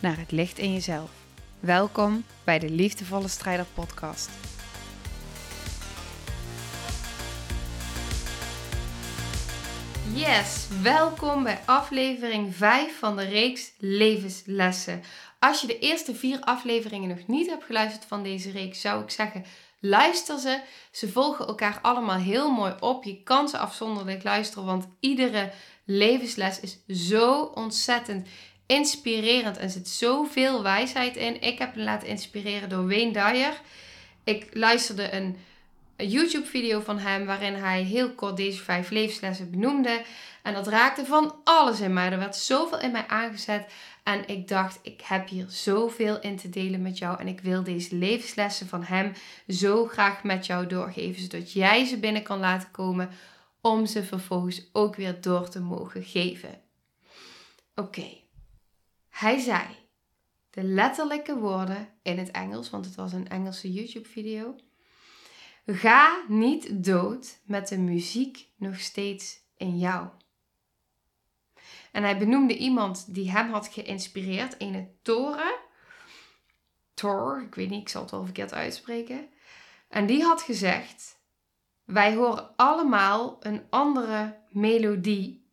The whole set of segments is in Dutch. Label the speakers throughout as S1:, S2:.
S1: naar het licht in jezelf. Welkom bij de Liefdevolle Strijder Podcast. Yes, welkom bij aflevering 5 van de reeks Levenslessen. Als je de eerste vier afleveringen nog niet hebt geluisterd van deze reeks, zou ik zeggen: luister ze. Ze volgen elkaar allemaal heel mooi op. Je kan ze afzonderlijk luisteren, want iedere levensles is zo ontzettend inspirerend en zit zoveel wijsheid in. Ik heb me laten inspireren door Wayne Dyer. Ik luisterde een YouTube-video van hem waarin hij heel kort deze vijf levenslessen benoemde. En dat raakte van alles in mij. Er werd zoveel in mij aangezet. En ik dacht, ik heb hier zoveel in te delen met jou. En ik wil deze levenslessen van hem zo graag met jou doorgeven. Zodat jij ze binnen kan laten komen om ze vervolgens ook weer door te mogen geven. Oké. Hij zei de letterlijke woorden in het Engels, want het was een Engelse YouTube-video. Ga niet dood met de muziek nog steeds in jou. En hij benoemde iemand die hem had geïnspireerd, een Toren. Thor, ik weet niet, ik zal het wel verkeerd uitspreken. En die had gezegd: Wij horen allemaal een andere melodie.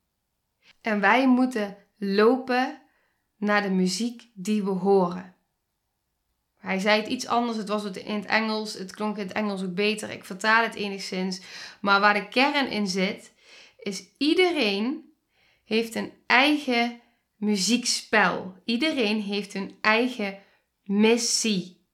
S1: En wij moeten lopen naar de muziek die we horen. Hij zei het iets anders, het was het in het Engels, het klonk in het Engels ook beter. Ik vertaal het enigszins. Maar waar de kern in zit, is iedereen heeft een eigen muziekspel. Iedereen heeft een eigen missie.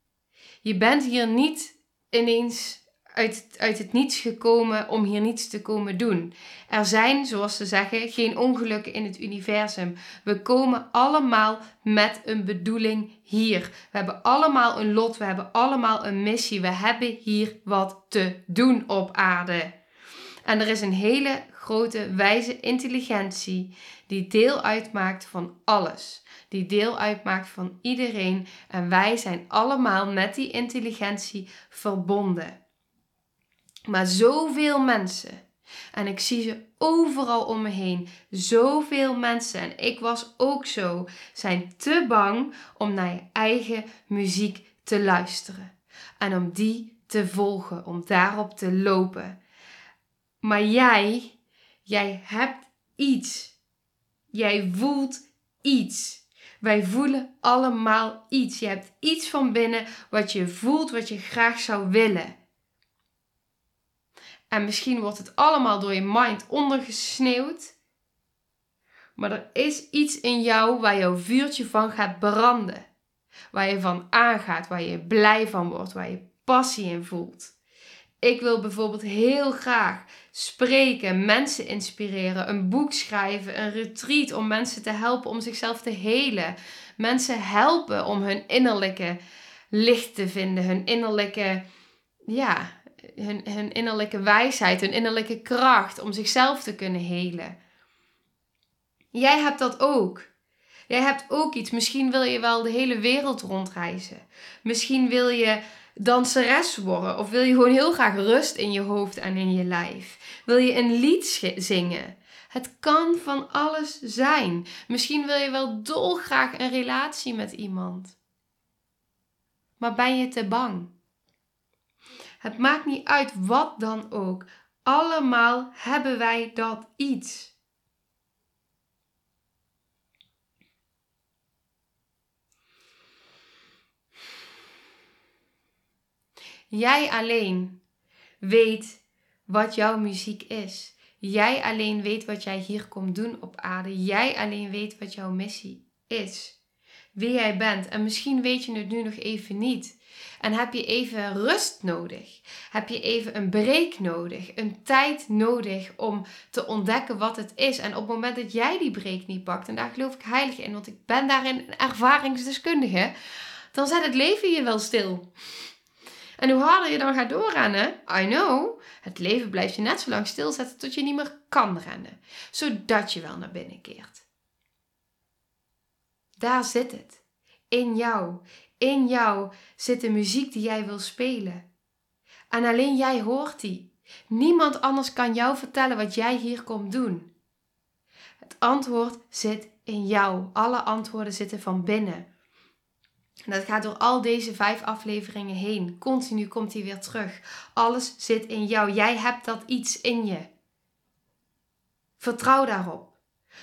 S1: Je bent hier niet ineens uit, uit het niets gekomen om hier niets te komen doen. Er zijn, zoals ze zeggen, geen ongelukken in het universum. We komen allemaal met een bedoeling hier. We hebben allemaal een lot, we hebben allemaal een missie. We hebben hier wat te doen op aarde. En er is een hele grote wijze intelligentie die deel uitmaakt van alles. Die deel uitmaakt van iedereen. En wij zijn allemaal met die intelligentie verbonden. Maar zoveel mensen. En ik zie ze overal om me heen. Zoveel mensen, en ik was ook zo, zijn te bang om naar je eigen muziek te luisteren. En om die te volgen, om daarop te lopen. Maar jij, jij hebt iets. Jij voelt iets. Wij voelen allemaal iets. Je hebt iets van binnen wat je voelt, wat je graag zou willen. En misschien wordt het allemaal door je mind ondergesneeuwd. Maar er is iets in jou waar jouw vuurtje van gaat branden. Waar je van aangaat, waar je blij van wordt, waar je passie in voelt. Ik wil bijvoorbeeld heel graag spreken, mensen inspireren, een boek schrijven, een retreat om mensen te helpen om zichzelf te helen. Mensen helpen om hun innerlijke licht te vinden, hun innerlijke ja, hun, innerlijke wijsheid, hun innerlijke kracht om zichzelf te kunnen helen. Jij hebt dat ook. Jij hebt ook iets. Misschien wil je wel de hele wereld rondreizen. Misschien wil je danseres worden. Of wil je gewoon heel graag rust in je hoofd en in je lijf. Wil je een lied zingen. Het kan van alles zijn. Misschien wil je wel dolgraag een relatie met iemand. Maar ben je te bang? Het maakt niet uit wat dan ook. Allemaal hebben wij dat iets. Jij alleen weet wat jouw muziek is. Jij alleen weet wat jij hier komt doen op aarde. Jij alleen weet wat jouw missie is. Wie jij bent. En misschien weet je het nu nog even niet. En heb je even rust nodig? Heb je even een break nodig? Een tijd nodig om te ontdekken wat het is? En op het moment dat jij die break niet pakt, en daar geloof ik heilig in, want ik ben daarin een ervaringsdeskundige, dan zet het leven je wel stil. En hoe harder je dan gaat doorrennen, I know, het leven blijft je net zo lang stilzetten tot je niet meer kan rennen. Zodat je wel naar binnen keert. Daar zit het. In jou. In jou zit de muziek die jij wil spelen. En alleen jij hoort die. Niemand anders kan jou vertellen wat jij hier komt doen. Het antwoord zit in jou. Alle antwoorden zitten van binnen. En dat gaat door al deze vijf afleveringen heen. Continu komt hij weer terug. Alles zit in jou. Jij hebt dat iets in je. Vertrouw daarop.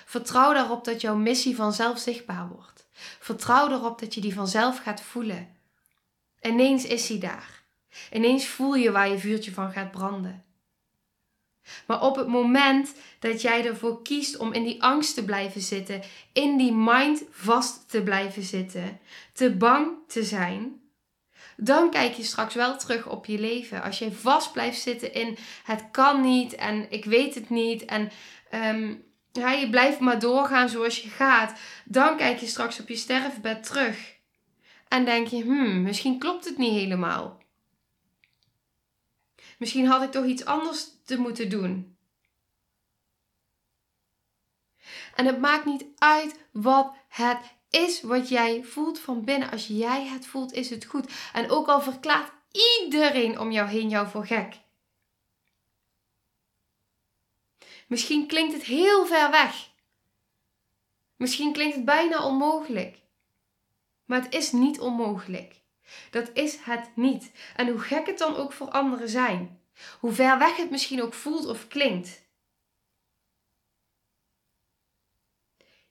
S1: Vertrouw daarop dat jouw missie vanzelf zichtbaar wordt. Vertrouw erop dat je die vanzelf gaat voelen. Ineens is hij daar. Ineens voel je waar je vuurtje van gaat branden. Maar op het moment dat jij ervoor kiest om in die angst te blijven zitten, in die mind vast te blijven zitten, te bang te zijn, dan kijk je straks wel terug op je leven. Als je vast blijft zitten in het kan niet en ik weet het niet en um, ja, je blijft maar doorgaan zoals je gaat, dan kijk je straks op je sterfbed terug en denk je, hmm, misschien klopt het niet helemaal. Misschien had ik toch iets anders te moeten doen. En het maakt niet uit wat het is wat jij voelt van binnen. Als jij het voelt, is het goed. En ook al verklaart iedereen om jou heen jou voor gek. Misschien klinkt het heel ver weg. Misschien klinkt het bijna onmogelijk. Maar het is niet onmogelijk. Dat is het niet. En hoe gek het dan ook voor anderen zijn. Hoe ver weg het misschien ook voelt of klinkt.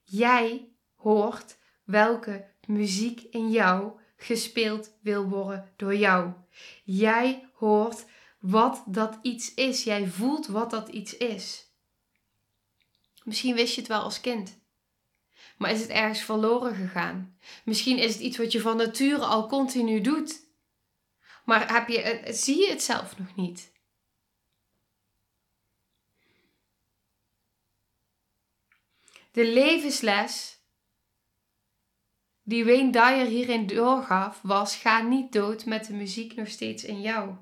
S1: Jij hoort welke muziek in jou gespeeld wil worden door jou. Jij hoort wat dat iets is. Jij voelt wat dat iets is. Misschien wist je het wel als kind. Maar is het ergens verloren gegaan? Misschien is het iets wat je van nature al continu doet. Maar heb je, zie je het zelf nog niet? De levensles die Wayne Dyer hierin doorgaf was: ga niet dood met de muziek nog steeds in jou.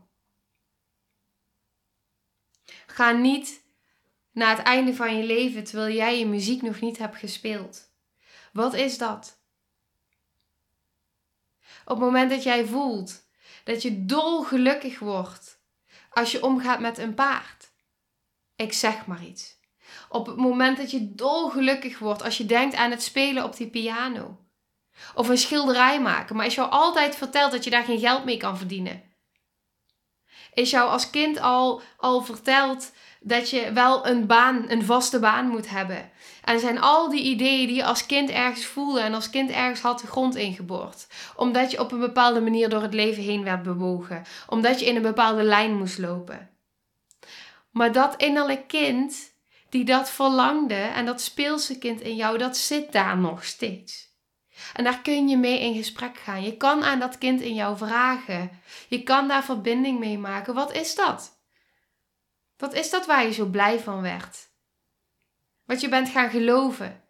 S1: Ga niet na het einde van je leven terwijl jij je muziek nog niet hebt gespeeld. Wat is dat? Op het moment dat jij voelt dat je dolgelukkig wordt als je omgaat met een paard. Ik zeg maar iets. Op het moment dat je dolgelukkig wordt als je denkt aan het spelen op die piano. Of een schilderij maken, maar is jou altijd verteld dat je daar geen geld mee kan verdienen. Is jou als kind al, al verteld dat je wel een baan, een vaste baan moet hebben. En zijn al die ideeën die je als kind ergens voelde en als kind ergens had de grond ingeboord. Omdat je op een bepaalde manier door het leven heen werd bewogen. Omdat je in een bepaalde lijn moest lopen. Maar dat innerlijk kind die dat verlangde en dat speelse kind in jou, dat zit daar nog steeds. En daar kun je mee in gesprek gaan. Je kan aan dat kind in jou vragen. Je kan daar verbinding mee maken. Wat is dat? Wat is dat waar je zo blij van werd? Wat je bent gaan geloven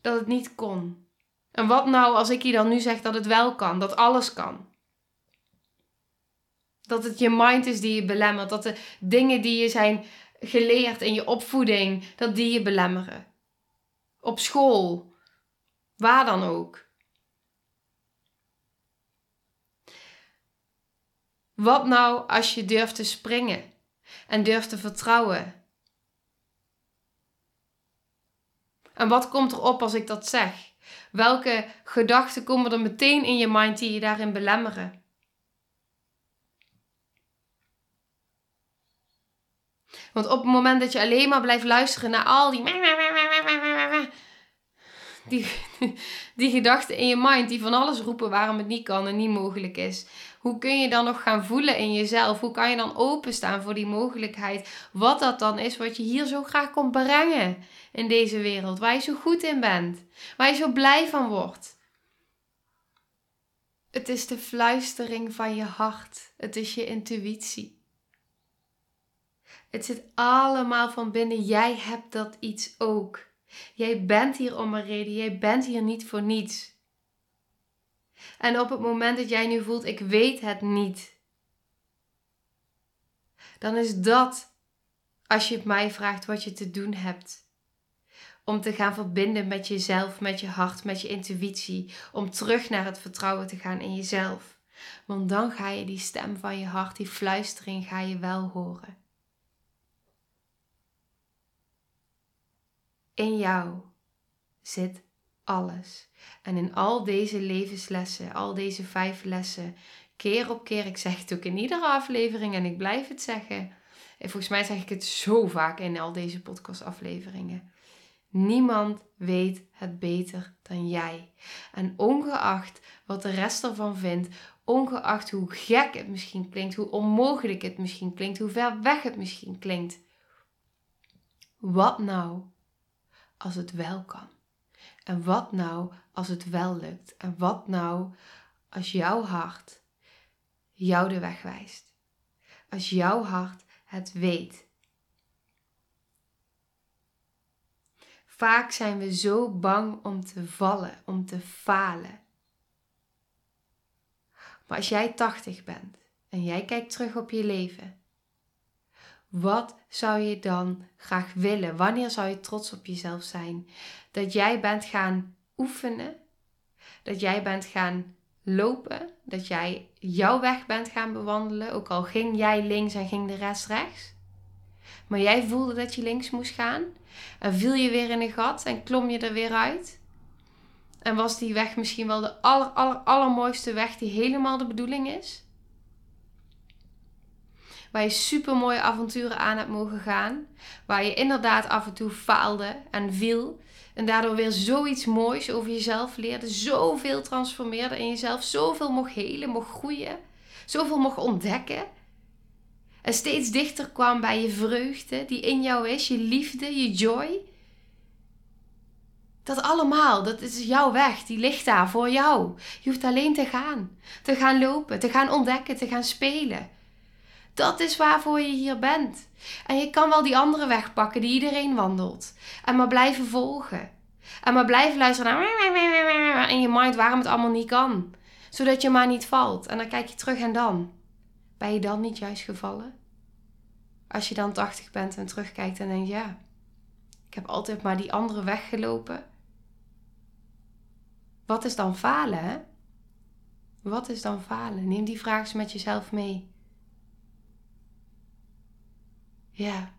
S1: dat het niet kon. En wat nou als ik je dan nu zeg dat het wel kan, dat alles kan? Dat het je mind is die je belemmert, dat de dingen die je zijn geleerd in je opvoeding, dat die je belemmeren. Op school, waar dan ook. Wat nou als je durft te springen en durft te vertrouwen? En wat komt er op als ik dat zeg? Welke gedachten komen er meteen in je mind die je daarin belemmeren? Want op het moment dat je alleen maar blijft luisteren naar al die. Die, die gedachten in je mind die van alles roepen waarom het niet kan en niet mogelijk is. Hoe kun je dan nog gaan voelen in jezelf? Hoe kan je dan openstaan voor die mogelijkheid? Wat dat dan is wat je hier zo graag komt brengen in deze wereld. Waar je zo goed in bent. Waar je zo blij van wordt. Het is de fluistering van je hart. Het is je intuïtie. Het zit allemaal van binnen. Jij hebt dat iets ook. Jij bent hier om een reden. Jij bent hier niet voor niets. En op het moment dat jij nu voelt, ik weet het niet, dan is dat, als je mij vraagt, wat je te doen hebt. Om te gaan verbinden met jezelf, met je hart, met je intuïtie. Om terug naar het vertrouwen te gaan in jezelf. Want dan ga je die stem van je hart, die fluistering, ga je wel horen. In jou zit alles. En in al deze levenslessen, al deze vijf lessen, keer op keer, ik zeg het ook in iedere aflevering en ik blijf het zeggen. En volgens mij zeg ik het zo vaak in al deze podcastafleveringen. Niemand weet het beter dan jij. En ongeacht wat de rest ervan vindt, ongeacht hoe gek het misschien klinkt, hoe onmogelijk het misschien klinkt, hoe ver weg het misschien klinkt. Wat nou als het wel kan? En wat nou als het wel lukt? En wat nou als jouw hart jou de weg wijst? Als jouw hart het weet. Vaak zijn we zo bang om te vallen, om te falen. Maar als jij 80 bent en jij kijkt terug op je leven, wat zou je dan graag willen? Wanneer zou je trots op jezelf zijn? Dat jij bent gaan oefenen, dat jij bent gaan lopen, dat jij jouw weg bent gaan bewandelen, ook al ging jij links en ging de rest rechts. Maar jij voelde dat je links moest gaan en viel je weer in een gat en klom je er weer uit. En was die weg misschien wel de aller, aller, allermooiste weg die helemaal de bedoeling is? Waar je super mooie avonturen aan hebt mogen gaan. Waar je inderdaad af en toe faalde en viel. En daardoor weer zoiets moois over jezelf leerde. Zoveel transformeerde in jezelf. Zoveel mocht helen, mocht groeien. Zoveel mocht ontdekken. En steeds dichter kwam bij je vreugde die in jou is. Je liefde, je joy. Dat allemaal, dat is jouw weg. Die ligt daar voor jou. Je hoeft alleen te gaan. Te gaan lopen, te gaan ontdekken, te gaan spelen. Dat is waarvoor je hier bent. En je kan wel die andere weg pakken die iedereen wandelt. En maar blijven volgen. En maar blijven luisteren naar in je mind waarom het allemaal niet kan. Zodat je maar niet valt. En dan kijk je terug en dan. Ben je dan niet juist gevallen? Als je dan 80 bent en terugkijkt en denkt, ja, ik heb altijd maar die andere weg gelopen. Wat is dan falen, hè? Wat is dan falen? Neem die vraag eens met jezelf mee. Ja.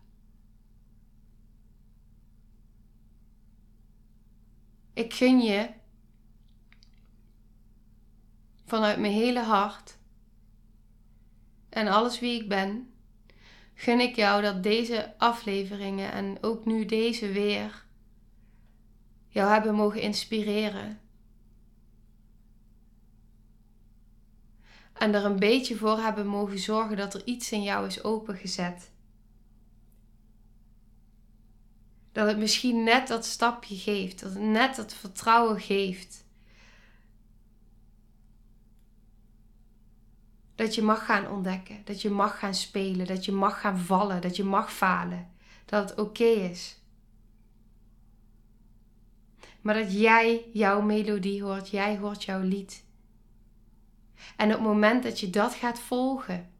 S1: Ik gun je vanuit mijn hele hart en alles wie ik ben, gun ik jou dat deze afleveringen en ook nu deze weer jou hebben mogen inspireren. En er een beetje voor hebben mogen zorgen dat er iets in jou is opengezet Dat het misschien net dat stapje geeft. Dat het net dat vertrouwen geeft. Dat je mag gaan ontdekken. Dat je mag gaan spelen. Dat je mag gaan vallen. Dat je mag falen. Dat het oké is. Maar dat jij jouw melodie hoort. Jij hoort jouw lied. En op het moment dat je dat gaat volgen.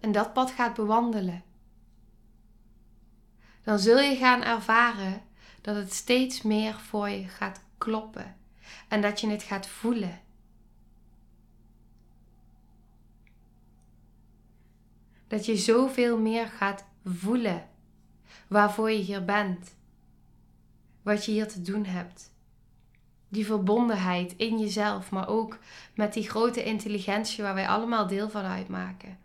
S1: En dat pad gaat bewandelen dan zul je gaan ervaren dat het steeds meer voor je gaat kloppen en dat je het gaat voelen. Dat je zoveel meer gaat voelen waarvoor je hier bent, wat je hier te doen hebt. Die verbondenheid in jezelf, maar ook met die grote intelligentie waar wij allemaal deel van uitmaken.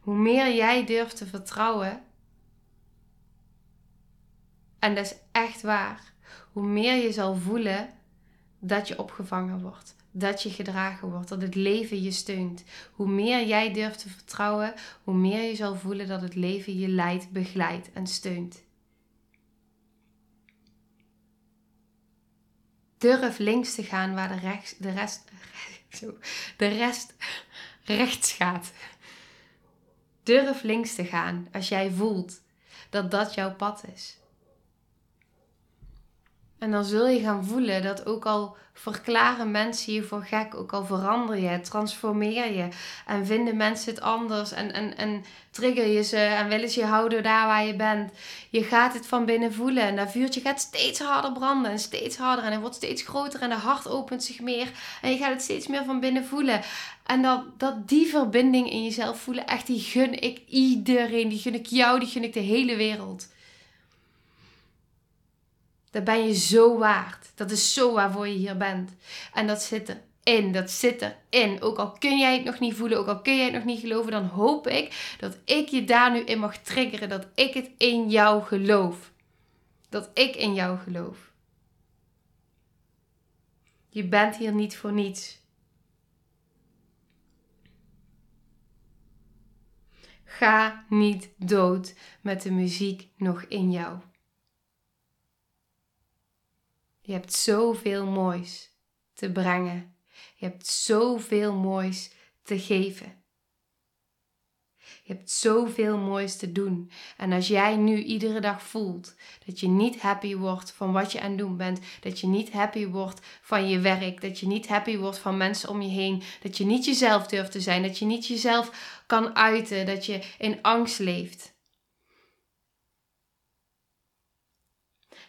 S1: Hoe meer jij durft te vertrouwen en dat is echt waar. Hoe meer je zal voelen dat je opgevangen wordt, dat je gedragen wordt, dat het leven je steunt. Hoe meer jij durft te vertrouwen, hoe meer je zal voelen dat het leven je leidt, begeleidt en steunt. Durf links te gaan waar de, rechts, de, rest, zo, de rest rechts gaat. Durf links te gaan als jij voelt dat dat jouw pad is. En dan zul je gaan voelen dat ook al verklaren mensen je voor gek, ook al verander je, transformeer je en vinden mensen het anders en, en, en trigger je ze en willen je houden daar waar je bent. Je gaat het van binnen voelen en dat vuurtje gaat steeds harder branden en steeds harder en het wordt steeds groter en de hart opent zich meer en je gaat het steeds meer van binnen voelen. En dat, dat die verbinding in jezelf voelen, echt die gun ik iedereen, die gun ik jou, die gun ik de hele wereld. Dat ben je zo waard. Dat is zo waarvoor je hier bent. En dat zit erin. Dat zit erin. Ook al kun jij het nog niet voelen, ook al kun jij het nog niet geloven, dan hoop ik dat ik je daar nu in mag triggeren. Dat ik het in jou geloof. Dat ik in jou geloof. Je bent hier niet voor niets. Ga niet dood met de muziek nog in jou. Je hebt zoveel moois te brengen. Je hebt zoveel moois te geven. Je hebt zoveel moois te doen. En als jij nu iedere dag voelt dat je niet happy wordt van wat je aan het doen bent, dat je niet happy wordt van je werk, dat je niet happy wordt van mensen om je heen, dat je niet jezelf durft te zijn, dat je niet jezelf kan uiten, dat je in angst leeft,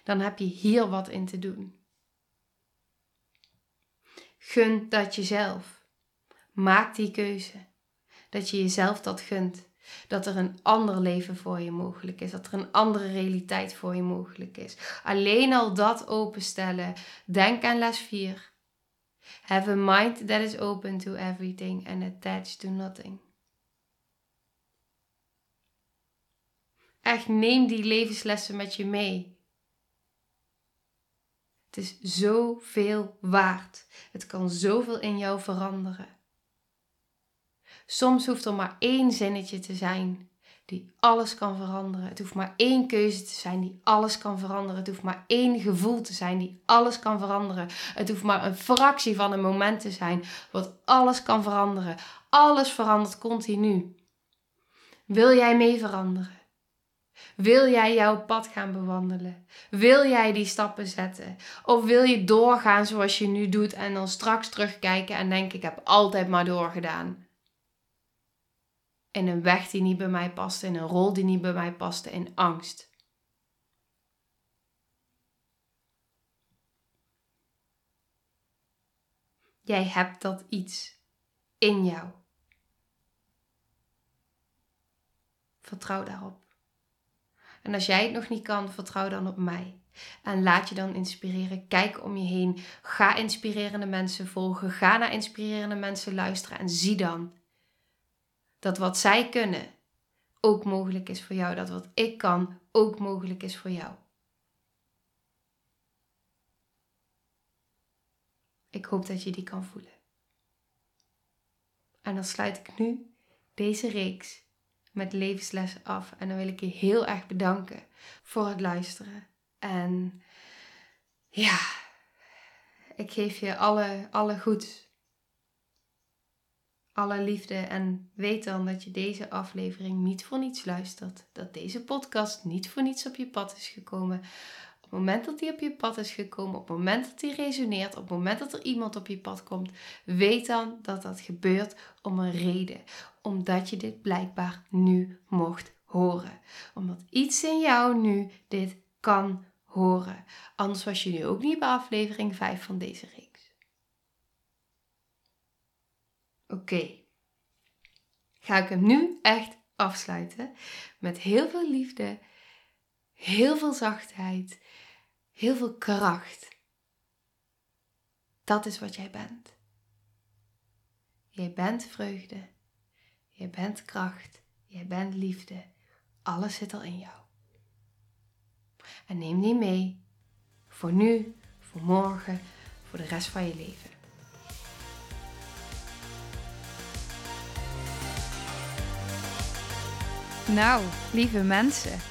S1: dan heb je hier wat in te doen. Gun dat jezelf. Maak die keuze. Dat je jezelf dat gunt. Dat er een ander leven voor je mogelijk is. Dat er een andere realiteit voor je mogelijk is. Alleen al dat openstellen. Denk aan les 4. Have a mind that is open to everything and attached to nothing. Echt neem die levenslessen met je mee. Het is zoveel waard. Het kan zoveel in jou veranderen. Soms hoeft er maar één zinnetje te zijn die alles kan veranderen. Het hoeft maar één keuze te zijn die alles kan veranderen. Het hoeft maar één gevoel te zijn die alles kan veranderen. Het hoeft maar een fractie van een moment te zijn wat alles kan veranderen. Alles verandert continu. Wil jij mee veranderen? Wil jij jouw pad gaan bewandelen? Wil jij die stappen zetten? Of wil je doorgaan zoals je nu doet en dan straks terugkijken en denken: ik heb altijd maar doorgedaan? In een weg die niet bij mij paste, in een rol die niet bij mij paste, in angst. Jij hebt dat iets in jou. Vertrouw daarop. En als jij het nog niet kan, vertrouw dan op mij. En laat je dan inspireren. Kijk om je heen. Ga inspirerende mensen volgen. Ga naar inspirerende mensen luisteren. En zie dan dat wat zij kunnen ook mogelijk is voor jou. Dat wat ik kan ook mogelijk is voor jou. Ik hoop dat je die kan voelen. En dan sluit ik nu deze reeks met levenslessen af. En dan wil ik je heel erg bedanken voor het luisteren. En ja, ik geef je alle, alle goed. Alle liefde en weet dan dat je deze aflevering niet voor niets luistert. Dat deze podcast niet voor niets op je pad is gekomen het moment dat die op je pad is gekomen, op het moment dat die resoneert, op het moment dat er iemand op je pad komt, weet dan dat dat gebeurt om een reden. Omdat je dit blijkbaar nu mocht horen. Omdat iets in jou nu dit kan horen. Anders was je nu ook niet bij aflevering 5 van deze reeks. Oké. Ga ik hem nu echt afsluiten met heel veel liefde, heel veel zachtheid heel veel kracht. Dat is wat jij bent. Jij bent vreugde. Jij bent kracht. Jij bent liefde. Alles zit al in jou. En neem die mee. Voor nu, voor morgen, voor de rest van je leven.
S2: Nou, lieve mensen.